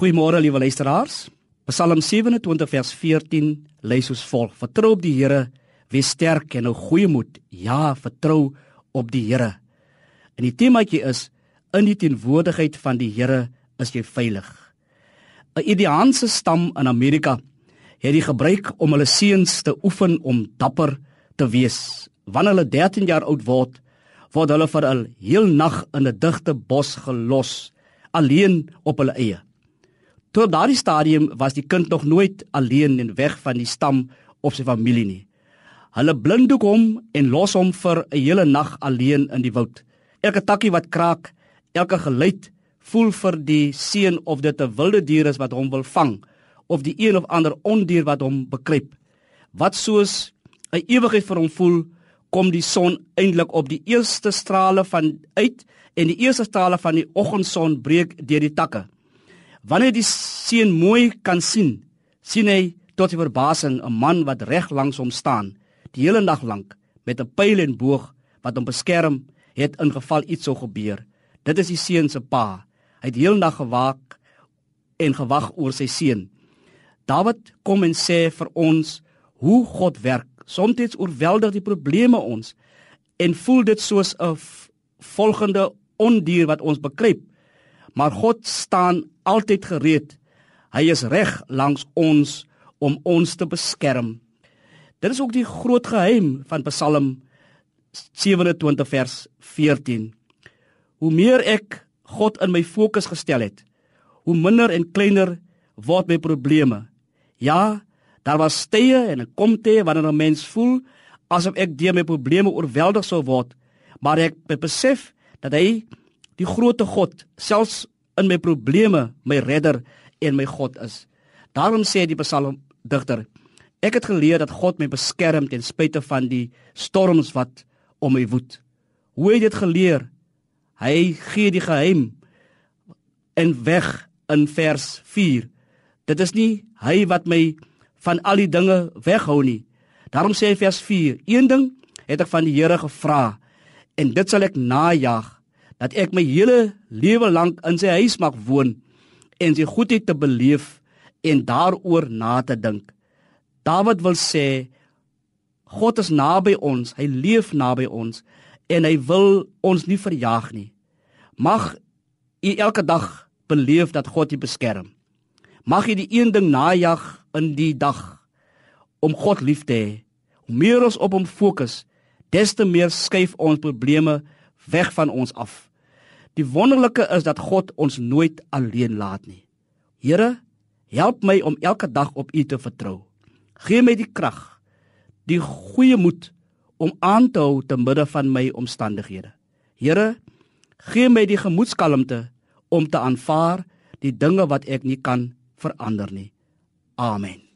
Goeiemôre liewe luisteraars. Psalm 27 vers 14 lees ons volg: Vertrou op die Here, wees sterk en hou goeie moed. Ja, vertrou op die Here. En die temaatjie is in die teenwoordigheid van die Here is jy veilig. 'n Indiaanse stam in Amerika het die gebruik om hulle seuns te oefen om dapper te wees. Wanneer hulle 13 jaar oud word, word hulle vir 'n heel nag in 'n digte bos gelos, alleen op hulle eie. Tot daardie stadium was die kind nog nooit alleen en weg van die stam of sy familie nie. Hulle blinddoek hom en los hom vir 'n hele nag alleen in die woud. Elke takkie wat kraak, elke geluid voel vir die seun of dit 'n wilde dier is wat hom wil vang of die een of ander ondier wat hom bekruip. Wat soos 'n ewigheid vir hom voel, kom die son eindelik op die eerste strale van uit en die eerste strale van die oggendson breek deur die takke. Wanneer die seun mooi kan sien, sien hy tot sy verbasing 'n man wat reg langs hom staan, die hele nag lank met 'n pyl en boog wat hom beskerm het in geval iets sou gebeur. Dit is die seun se pa. Hy het heel nag gewaak en gewag oor sy seun. Dawid kom en sê vir ons hoe God werk. Soms oorweldig die probleme ons en voel dit soos 'n volgende ondier wat ons bekruip maar God staan altyd gereed. Hy is reg langs ons om ons te beskerm. Dit is ook die groot geheim van Psalm 27 vers 14. Hoe meer ek God in my fokus gestel het, hoe minder en kleiner word my probleme. Ja, daar was tye en 'n komte wanneer 'n mens voel asof ek deur my probleme oorweldig sou word, maar ek besef dat hy die grootte God selfs in my probleme my redder en my God is. Daarom sê die psalmdigter: Ek het geleer dat God my beskerm ten spyte van die storms wat om my woed. Hoe het dit geleer? Hy gee die geheim en weg in vers 4. Dit is nie hy wat my van al die dinge weghou nie. Daarom sê hy vers 4: Een ding het ek van die Here gevra en dit sal ek najag dat ek my hele lewe lank in sy huis mag woon en sy goedheid te beleef en daaroor na te dink. Dawid wil sê God is naby ons, hy leef naby ons en hy wil ons nie verjaag nie. Mag u elke dag beleef dat God u beskerm. Mag u die een ding najag in die dag om God lief te hê. Hoe meer ons op hom fokus, des te meer skuif ons probleme weg van ons af. Die wonderlike is dat God ons nooit alleen laat nie. Here, help my om elke dag op U te vertrou. Gee my die krag, die goeie moed om aan te hou te midde van my omstandighede. Here, gee my die gemoedskalmte om te aanvaar die dinge wat ek nie kan verander nie. Amen.